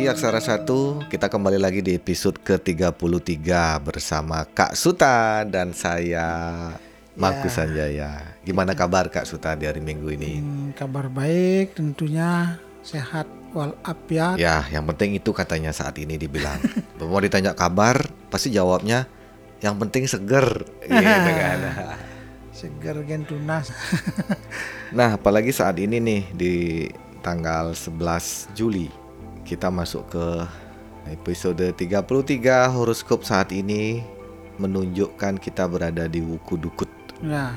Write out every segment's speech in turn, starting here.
pagi Aksara Satu Kita kembali lagi di episode ke-33 Bersama Kak Suta dan saya Markus Ya. Sanjaya Gimana kabar Kak Suta di hari Minggu ini? Hmm, kabar baik tentunya sehat walafiat. Ya yang penting itu katanya saat ini dibilang Mau ditanya kabar pasti jawabnya Yang penting seger gitu kan. Seger gen tunas. Nah apalagi saat ini nih di tanggal 11 Juli Kita masuk ke episode 33 horoskop saat ini Menunjukkan kita berada di Wuku Dukut ya,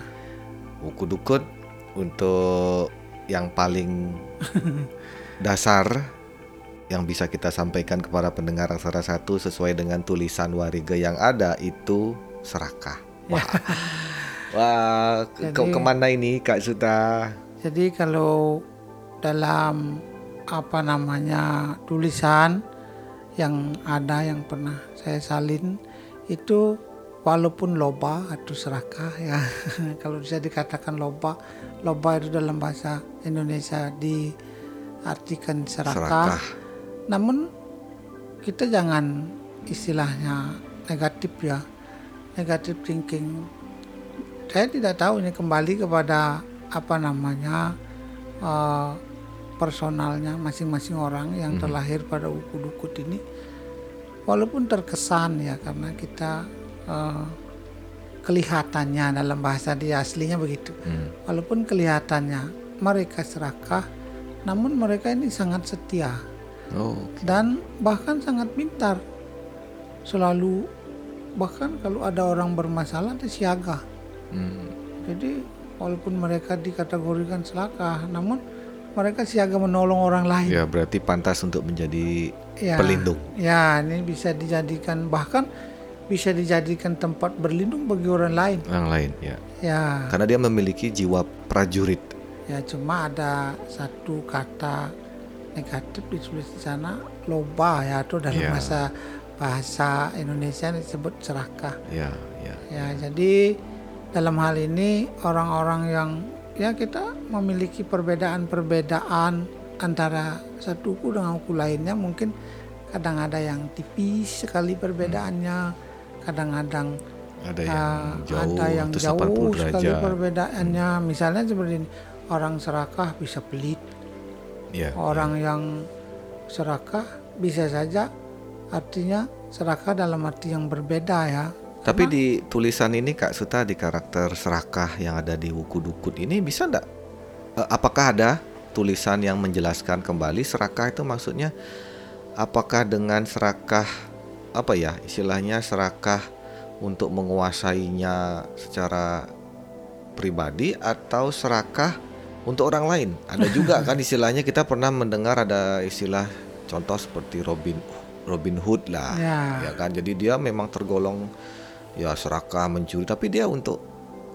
Wuku Dukut untuk yang paling dasar yang bisa kita sampaikan kepada pendengar aksara satu sesuai dengan tulisan wariga yang ada itu serakah. Wah, wah ke- Jadi- ke mana ini Kak Suta? jadi kalau dalam apa namanya tulisan yang ada yang pernah saya salin itu walaupun loba atau serakah ya kalau bisa dikatakan loba loba itu dalam bahasa Indonesia diartikan serakah. Serakah. Namun kita jangan istilahnya negatif ya, negatif thinking. Saya tidak tahu ini kembali kepada apa namanya eh, personalnya masing-masing orang yang terlahir pada uku dukut ini. Walaupun terkesan ya karena kita eh, kelihatannya dalam bahasa dia aslinya begitu. Hmm. Walaupun kelihatannya mereka serakah, namun mereka ini sangat setia Oh, dan bahkan sangat pintar. Selalu bahkan kalau ada orang bermasalah dia siaga. hmm. Jadi walaupun mereka dikategorikan serakah, namun mereka siaga menolong orang lain. ya berarti pantas untuk menjadi Ya, pelindung. Ya, ini bisa dijadikan bahkan bisa dijadikan tempat berlindung bagi orang lain. Yang lain ya. Ya, Karena dia memiliki jiwa prajurit. ya cuma ada satu kata negatif ditulis di sana loba ya atau dalam Ya. bahasa bahasa Indonesia disebut serakah. Ya, ya. Ya, jadi dalam hal ini orang-orang yang ya kita memiliki perbedaan-perbedaan antara satu suku dengan suku lainnya mungkin kadang ada yang tipis sekali perbedaannya, kadang-kadang Ada yang ah, jauh ada yang jauh 80 sekali derajat. perbedaannya. Misalnya seperti ini, orang serakah bisa pelit, Ya. orang yang serakah bisa saja artinya serakah dalam arti yang berbeda ya. Tapi di tulisan ini Kak Suta di karakter serakah yang ada di Wuku Dukut ini bisa ndak? Eh, apakah ada tulisan yang menjelaskan kembali serakah itu maksudnya apakah dengan serakah apa ya istilahnya serakah untuk menguasainya secara pribadi atau serakah untuk orang lain? Ada juga kan istilahnya kita pernah mendengar ada istilah contoh seperti Robin Robin Hood lah Ya. ya kan jadi dia memang tergolong ya serakah mencuri tapi dia untuk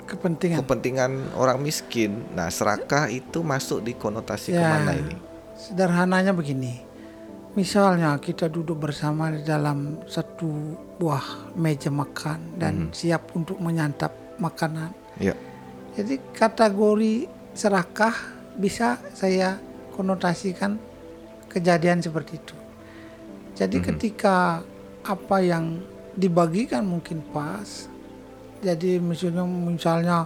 kepentingan. kepentingan orang miskin nah serakah itu masuk di konotasi Ya. ke mana ini Sederhananya begini. Misalnya kita duduk bersama di dalam satu buah meja makan dan siap untuk menyantap makanan. ya Jadi kategori serakah bisa saya konotasikan kejadian seperti itu. Jadi ketika apa yang dibagikan mungkin pas. Jadi misalnya misalnya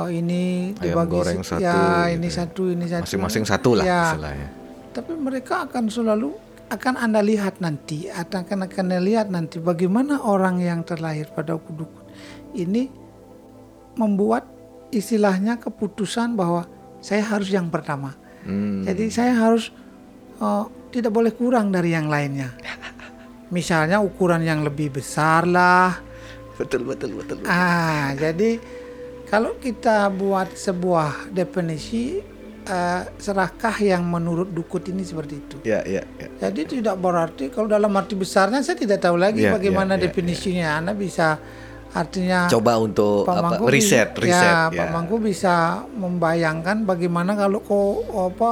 oh, ini Ayam dibagi goreng satu ya gitu ini ya. satu ini satu. Masing-masing satu lah Ya, istilahnya. Tapi mereka akan selalu akan anda lihat nanti akan akan anda lihat nanti bagaimana orang yang terlahir pada dukun ini membuat istilahnya keputusan bahwa saya harus yang pertama. Hmm, jadi saya harus eh, tidak boleh kurang dari yang lainnya misalnya ukuran yang lebih besar lah betul betul betul Ah, jadi kalau kita buat sebuah definisi eh, serakah yang menurut Dukut ini seperti itu. ya ya ya Jadi tidak berarti kalau dalam arti besarnya saya tidak tahu lagi Ya, bagaimana ya, ya, definisinya. Anda bisa artinya coba untuk Pak apa Mangku riset riset ya, Pak Mangku bisa membayangkan bagaimana kalau kok apa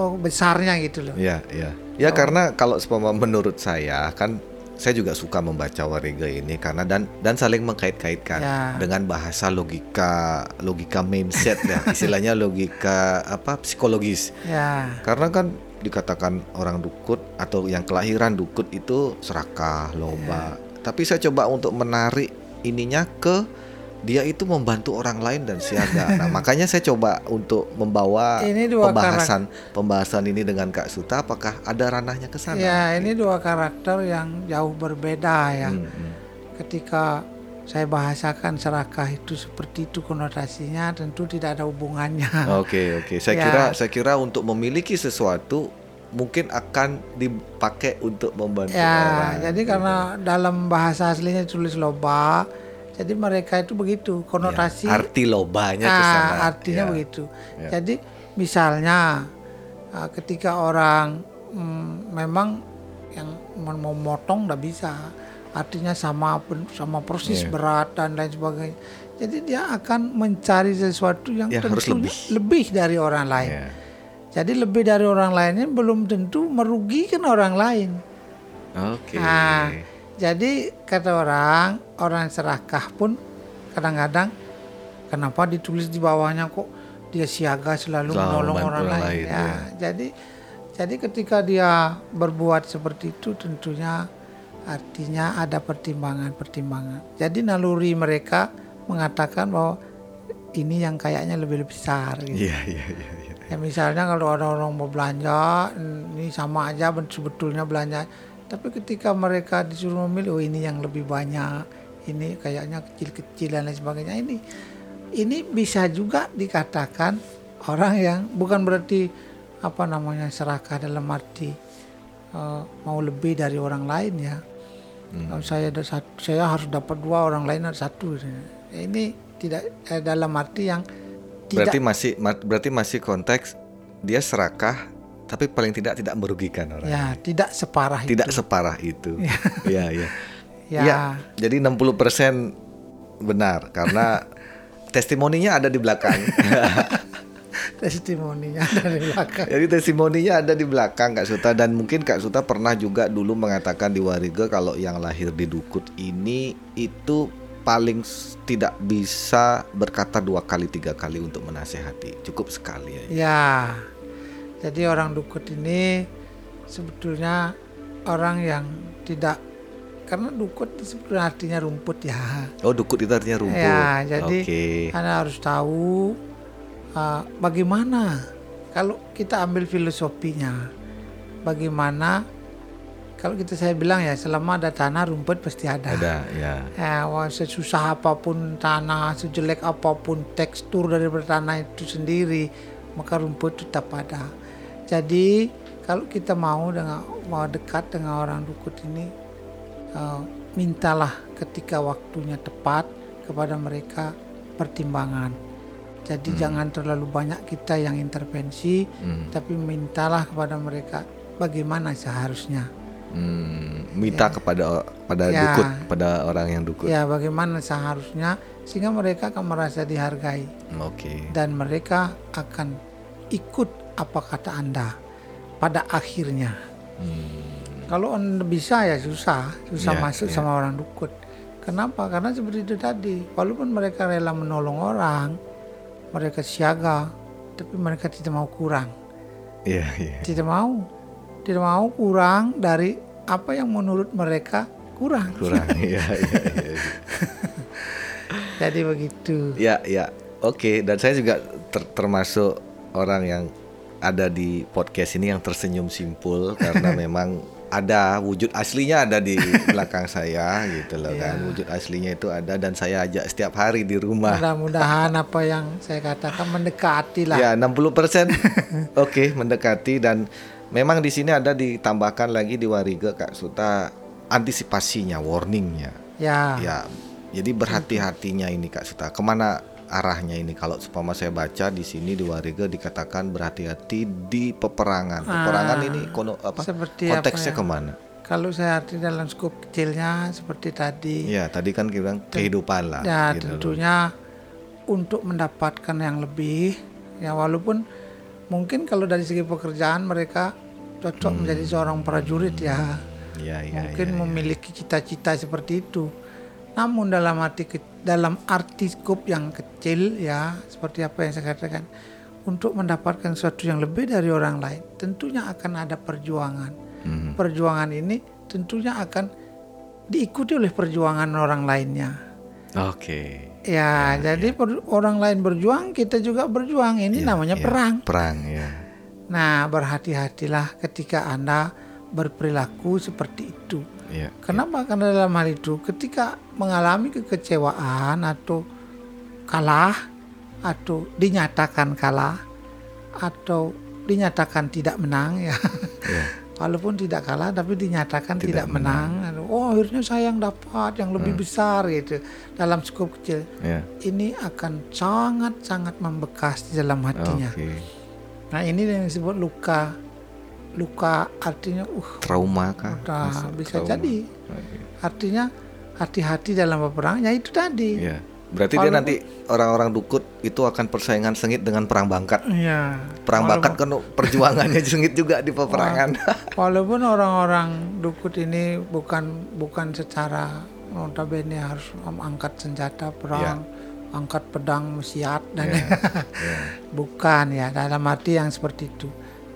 oh, besarnya gitu loh. Ya, ya. Ya karena kalau menurut saya kan saya juga suka membaca Wariga ini karena dan dan saling mengkait-kaitkan Ya. dengan bahasa logika logika mindset ya istilahnya logika apa psikologis Ya, karena kan dikatakan orang dukut atau yang kelahiran dukut itu serakah, loba. Tapi saya coba untuk menarik ininya ke dia itu membantu orang lain dan siaga. Nah, makanya saya coba untuk membawa Ini dua pembahasan pembahasan ini dengan Kak Suta apakah ada ranahnya ke sana? Ya, ini dua karakter yang jauh berbeda ya. Hmm, hmm. Ketika saya bahasakan serakah itu seperti itu konotasinya tentu tidak ada hubungannya. Oke, oke. Saya Ya. kira saya kira untuk memiliki sesuatu mungkin akan dipakai untuk membantu Ya, orang. jadi gitu. karena dalam bahasa aslinya tulis loba, jadi mereka itu begitu konotasi. Ya, arti lobanya ke Ah, sana. artinya Ya. begitu. Ya. Jadi misalnya ah, ketika orang mm, memang yang mau memotong tidak bisa, artinya sama sama persis Iya. berat dan lain sebagainya. Jadi dia akan mencari sesuatu yang Ya, harus tentunya lebih. lebih dari orang lain. Ya. Jadi lebih dari orang lainnya belum tentu merugikan orang lain. Oke. Nah, jadi kata orang, orang serakah pun kadang-kadang kenapa ditulis di bawahnya kok dia siaga selalu, menolong orang lain. lain, ya, ya. jadi jadi ketika dia berbuat seperti itu tentunya artinya ada pertimbangan-pertimbangan. Jadi naluri mereka mengatakan bahwa ini yang kayaknya lebih besar. Gitu. Iya, iya, iya, iya. Ya misalnya kalau ada orang mau belanja, ini sama aja sebetulnya belanja. Tapi ketika mereka disuruh memilih, oh ini yang lebih banyak, ini kayaknya kecil-kecil dan lain sebagainya. Ini ini bisa juga dikatakan orang yang bukan berarti apa namanya serakah dalam arti eh, mau lebih dari orang lain ya. Kalau saya ada satu, saya harus dapat dua orang lain ada satu. Ya, ini tidak eh, dalam arti yang tidak Berarti masih ma- berarti masih konteks dia serakah tapi paling tidak tidak merugikan orang. ya tidak separah Tidak itu. separah itu. Iya, iya. Ya. Iya, Jadi 60% benar karena testimoninya ada di belakang. testimoninya dari belakang. Jadi testimoninya ada di belakang Kak Suta dan mungkin Kak Suta pernah juga dulu mengatakan di Warige kalau yang lahir di Dukut ini itu paling tidak bisa berkata dua kali tiga kali untuk menasehati cukup sekali ya. Ya, jadi orang dukut ini sebetulnya orang yang tidak karena dukut itu sebetulnya artinya rumput ya. Oh Dukut itu artinya rumput. Ya, jadi Oke. Anda harus tahu uh, bagaimana kalau kita ambil filosofinya, bagaimana kalau kita saya bilang ya selama ada tanah rumput pasti ada. Ada ya. Ya, wah, sesusah apa pun tanah, sejelek apa pun tekstur dari tanah itu sendiri, maka rumput tetap ada. Jadi kalau kita mau dengan mau dekat dengan orang dukut ini, mintalah ketika waktunya tepat kepada mereka pertimbangan. Jadi jangan terlalu banyak kita yang intervensi, Hmm. tapi mintalah kepada mereka bagaimana seharusnya. Hmm, minta kepada pada Ya. dukut pada orang yang dukut. Ya, bagaimana seharusnya sehingga mereka akan merasa dihargai Oke. dan mereka akan ikut apa kata Anda pada akhirnya. Hmm. Kalau Anda bisa ya susah, susah Ya, masuk ya. sama orang dukut. Kenapa? Karena seperti itu tadi, walaupun mereka rela menolong orang, mereka siaga, tapi mereka tidak mau kurang. Iya, iya. Tidak mau. Tidak mau kurang dari apa yang menurut mereka kurang. Kurang. Iya, iya, iya. Jadi begitu. Ya, ya. Oke, dan saya juga ter- termasuk orang yang ada di podcast ini yang tersenyum simpul karena memang ada wujud aslinya ada di belakang saya gitu loh kan. Wujud aslinya itu ada dan saya ajak setiap hari di rumah. Mudah-mudahan apa yang saya katakan mendekati lah. Ya, 60% oke mendekati dan memang di sini ada ditambahkan lagi di Warige Kak Suta antisipasinya, warningnya. Ya, Ya, jadi berhati-hatinya ini Kak Suta. Ke mana arahnya ini? Kalau supaya saya baca di sini di Warige dikatakan berhati-hati di peperangan. Peperangan Ah, ini kono apa? seperti apa konteksnya ya? ke mana? kalau saya arti dalam skop kecilnya seperti tadi. Ya, tadi kan kita bilang kehidupan lah. Ya, gitu loh. tentunya untuk mendapatkan yang lebih, ya walaupun mungkin kalau dari segi pekerjaan mereka cocok Hmm. menjadi seorang prajurit ya, Ya, ya, mungkin ya, ya. memiliki cita-cita seperti itu. Namun dalam arti ke- dalam arti skop yang kecil ya, seperti apa yang saya katakan, untuk mendapatkan sesuatu yang lebih dari orang lain, tentunya akan ada perjuangan. Mhm. Perjuangan ini tentunya akan diikuti oleh perjuangan orang lainnya. Oke. Ya, jadi per- orang lain berjuang, kita juga berjuang. Ini Ya, namanya ya. perang. Perang ya. Nah, berhati-hatilah ketika Anda berperilaku seperti itu. Ya. Kenapa? Karena dalam hal itu ketika mengalami kekecewaan atau kalah atau dinyatakan kalah atau dinyatakan tidak menang ya. Ya. Walaupun tidak kalah tapi dinyatakan Tidak tidak, menang. Oh, akhirnya saya yang dapat yang lebih besar gitu dalam skop kecil. Ya. Ini akan sangat-sangat membekas di dalam hatinya. Oke. Nah, ini yang disebut luka. Luka artinya uh Trauma kah? Masuk bisa trauma. jadi. Artinya hati-hati dalam berperang. Ya itu tadi. Ya. Berarti dia Walaupun- nanti orang-orang dukut itu akan persaingan sengit dengan perang bangkat. Iya. Perang Walaupun- bakat kan perjuangannya sengit juga di peperangan. Walaupun orang-orang dukut ini bukan bukan secara notabene harus angkat senjata perang, angkat pedang mesiat dan Ya. Ya. bukan ya dalam arti yang seperti itu.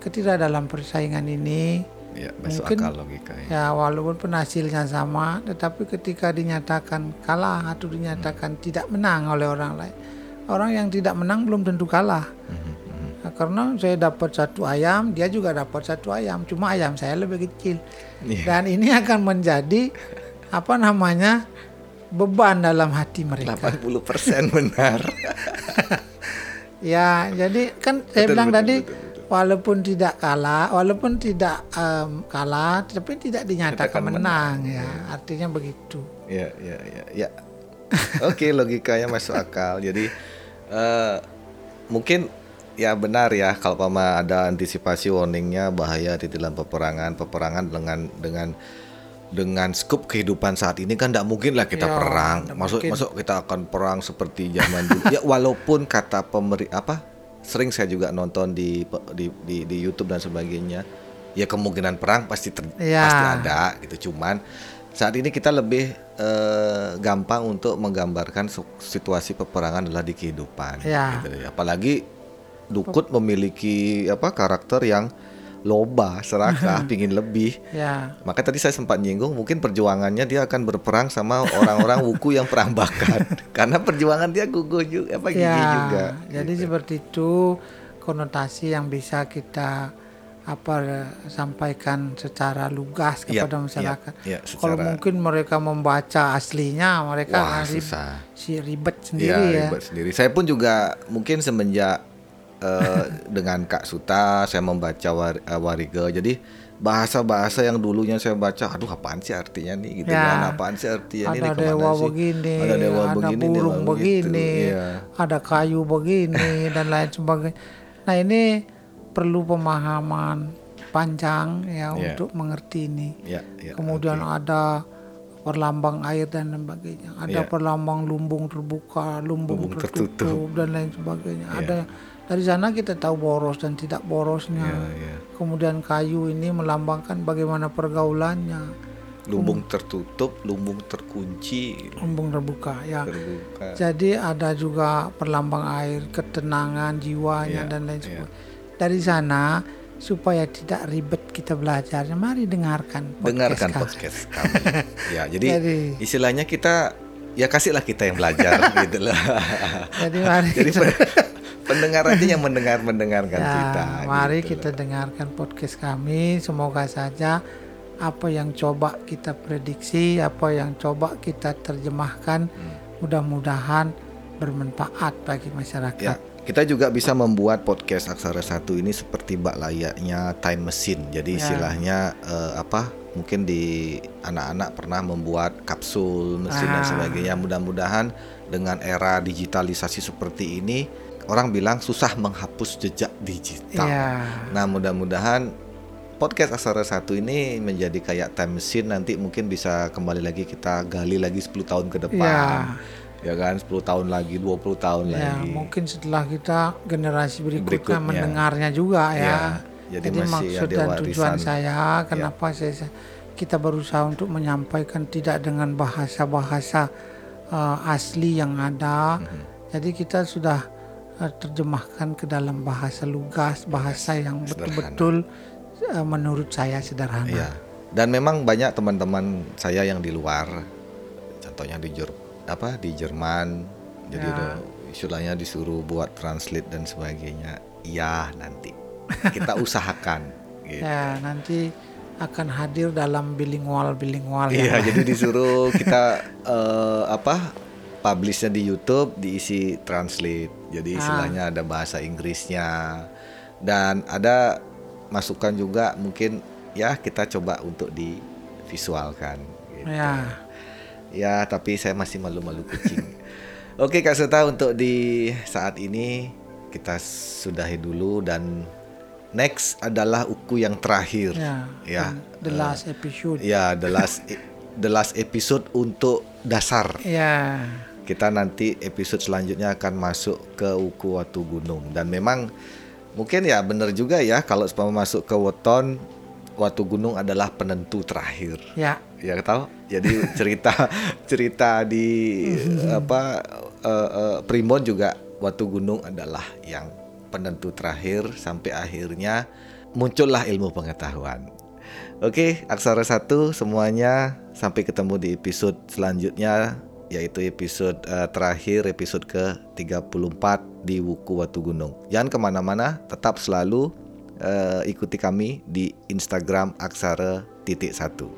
Ketika dalam persaingan ini Ya, Mungkin- akal logika ya. walaupun penhasilnya sama, tetapi ketika dinyatakan kalah atau dinyatakan tidak menang oleh orang lain, orang yang tidak menang belum tentu kalah. Mhm, mhm. Nah, karena saya dapat satu ayam, dia juga dapat satu ayam, cuma ayam saya lebih kecil. Iya. Dan ini akan menjadi apa namanya beban dalam hati mereka. 80% benar. Ya, jadi kan saya Betul, bilang betul, tadi betul. Walaupun tidak kalah, walaupun tidak em, kalah, tapi tidak dinyatakan Nyatakan menang ya. Artinya begitu. Ya, ya, ya, ya. Oke, logikanya masuk akal. Jadi eh mungkin ya benar ya kalau pama ada antisipasi warningnya bahaya di dalam peperangan, peperangan dengan dengan dengan skup kehidupan saat ini kan tidak mungkin lah kita Ya, perang. Masuk mungkin. masuk kita akan perang seperti zaman dulu. ya walaupun kata pemeri apa sering saya juga nonton di di di, di YouTube dan sebagainya. Ya kemungkinan perang pasti ter- Ya. pasti ada gitu. Cuman saat ini kita lebih eh, gampang untuk menggambarkan situasi peperangan adalah di kehidupan. Ya. gitu. Apalagi Dukut memiliki apa karakter yang loba, serakah, pingin lebih. Ya. Maka tadi saya sempat nyinggung mungkin perjuangannya dia akan berperang sama orang-orang wuku yang perang bakat. Karena perjuangan dia guguh juga apa gigi Ya. juga. Jadi gitu. seperti itu konotasi yang bisa kita apa sampaikan secara lugas Iya, kepada iya, masyarakat. iya, Kalau secara- mungkin mereka membaca aslinya, mereka Wah, rib- susah. si ribet Iya, sendiri ya. ribet sendiri. Saya pun juga mungkin semenjak eh, dengan Kak Suta saya membaca war, eh, Warige. Jadi bahasa-bahasa yang dulunya saya baca, aduh apaan sih artinya nih gitu Ya. kan? Apaan sih artinya ini Ada ke mana dewa sih? begini, ada dewa ada begini, burung dewa begini, gitu. Ada kayu begini dan lain sebagainya. Nah ini perlu pemahaman panjang ya Iya. untuk mengerti ini. Ya, ya, Kemudian oke. ada perlambang air dan sebagainya. Ada Iya. perlambang lumbung terbuka, lumbung, Lumbung tertutup, tertutup. dan lain sebagainya. Iya. Ada dari sana kita tahu boros dan tidak borosnya. Ya, ya. Kemudian kayu ini melambangkan bagaimana pergaulannya, Lumbung tertutup, lumbung terkunci, lumbung terbuka ya. terbuka. Jadi ada juga perlambang air, ketenangan jiwanya Iya, dan lain sebagainya. Dari sana supaya tidak ribet kita belajarnya, mari dengarkan podcast Dengarkan kami. podcast kami. ya, jadi Jadi- istilahnya kita ya kasihlah kita yang belajar gitu loh. Jadi mari Jadi pendengar aja yang mendengar mendengarkan ya, kita. mari gitu kita dengarkan podcast kami. Semoga saja apa yang coba kita prediksi, apa yang coba kita terjemahkan, Hmm. mudah-mudahan bermanfaat bagi masyarakat. Ya, kita juga bisa membuat podcast Aksara Satu ini seperti bak layaknya time machine. Jadi Ya. istilahnya eh, apa? Mungkin di anak-anak pernah membuat kapsul mesin dan Ah. sebagainya. Mudah-mudahan dengan era digitalisasi seperti ini, orang bilang susah menghapus jejak digital. Ya. Nah, mudah-mudahan podcast Aksara Satu ini menjadi kayak time machine nanti mungkin bisa kembali lagi kita gali lagi 10 tahun ke depan. Ya. Ya kan 10 tahun lagi, 20 tahun Ya, lagi. mungkin setelah kita generasi berikutnya, Berikutnya. mendengarnya juga ya. Ya, jadi Jadi, masih maksud dan warisan. tujuan saya, kenapa saya, saya- kita berusaha untuk menyampaikan tidak dengan bahasa-bahasa uh, asli yang ada. Mhm. Jadi kita sudah terjemahkan ke dalam bahasa lugas, bahasa yang betul-betul eh, menurut saya sederhana. Iya. Dan memang banyak teman-teman saya yang di luar, contohnya di Jer apa di Jerman, jadi Ya. udah istilahnya disuruh buat translate dan sebagainya. Iya nanti kita usahakan. Gitu. Ya, nanti akan hadir dalam bilingual bilingual Iya, ya. jadi disuruh kita eh, apa publishnya di YouTube diisi translate. Jadi Ah. istilahnya ada bahasa Inggrisnya dan ada masukan juga mungkin ya kita coba untuk divisualkan. Gitu. Ya. Ya, tapi saya masih malu-malu kucing. Oke Kak Suta untuk di saat ini kita sudahi dulu dan next adalah uku yang terakhir. Ya. Ya, The last episode. Ya, the last the last episode untuk dasar. Ya. Kita nanti episode selanjutnya akan masuk ke Uku Watu Gunung dan memang mungkin ya benar juga ya kalau sepama masuk ke weton Watu Gunung adalah penentu terakhir. Ya. Ya tahu. Jadi cerita cerita di apa eh, eh, Primbon juga Watu Gunung adalah yang penentu terakhir sampai akhirnya muncullah ilmu pengetahuan. Oke, aksara satu semuanya sampai ketemu di episode selanjutnya yaitu episode eh, terakhir episode ke-34 di Wuku Watu Gunung. Jangan ke mana-mana, tetap selalu eh, ikuti kami di Instagram aksara titik satu.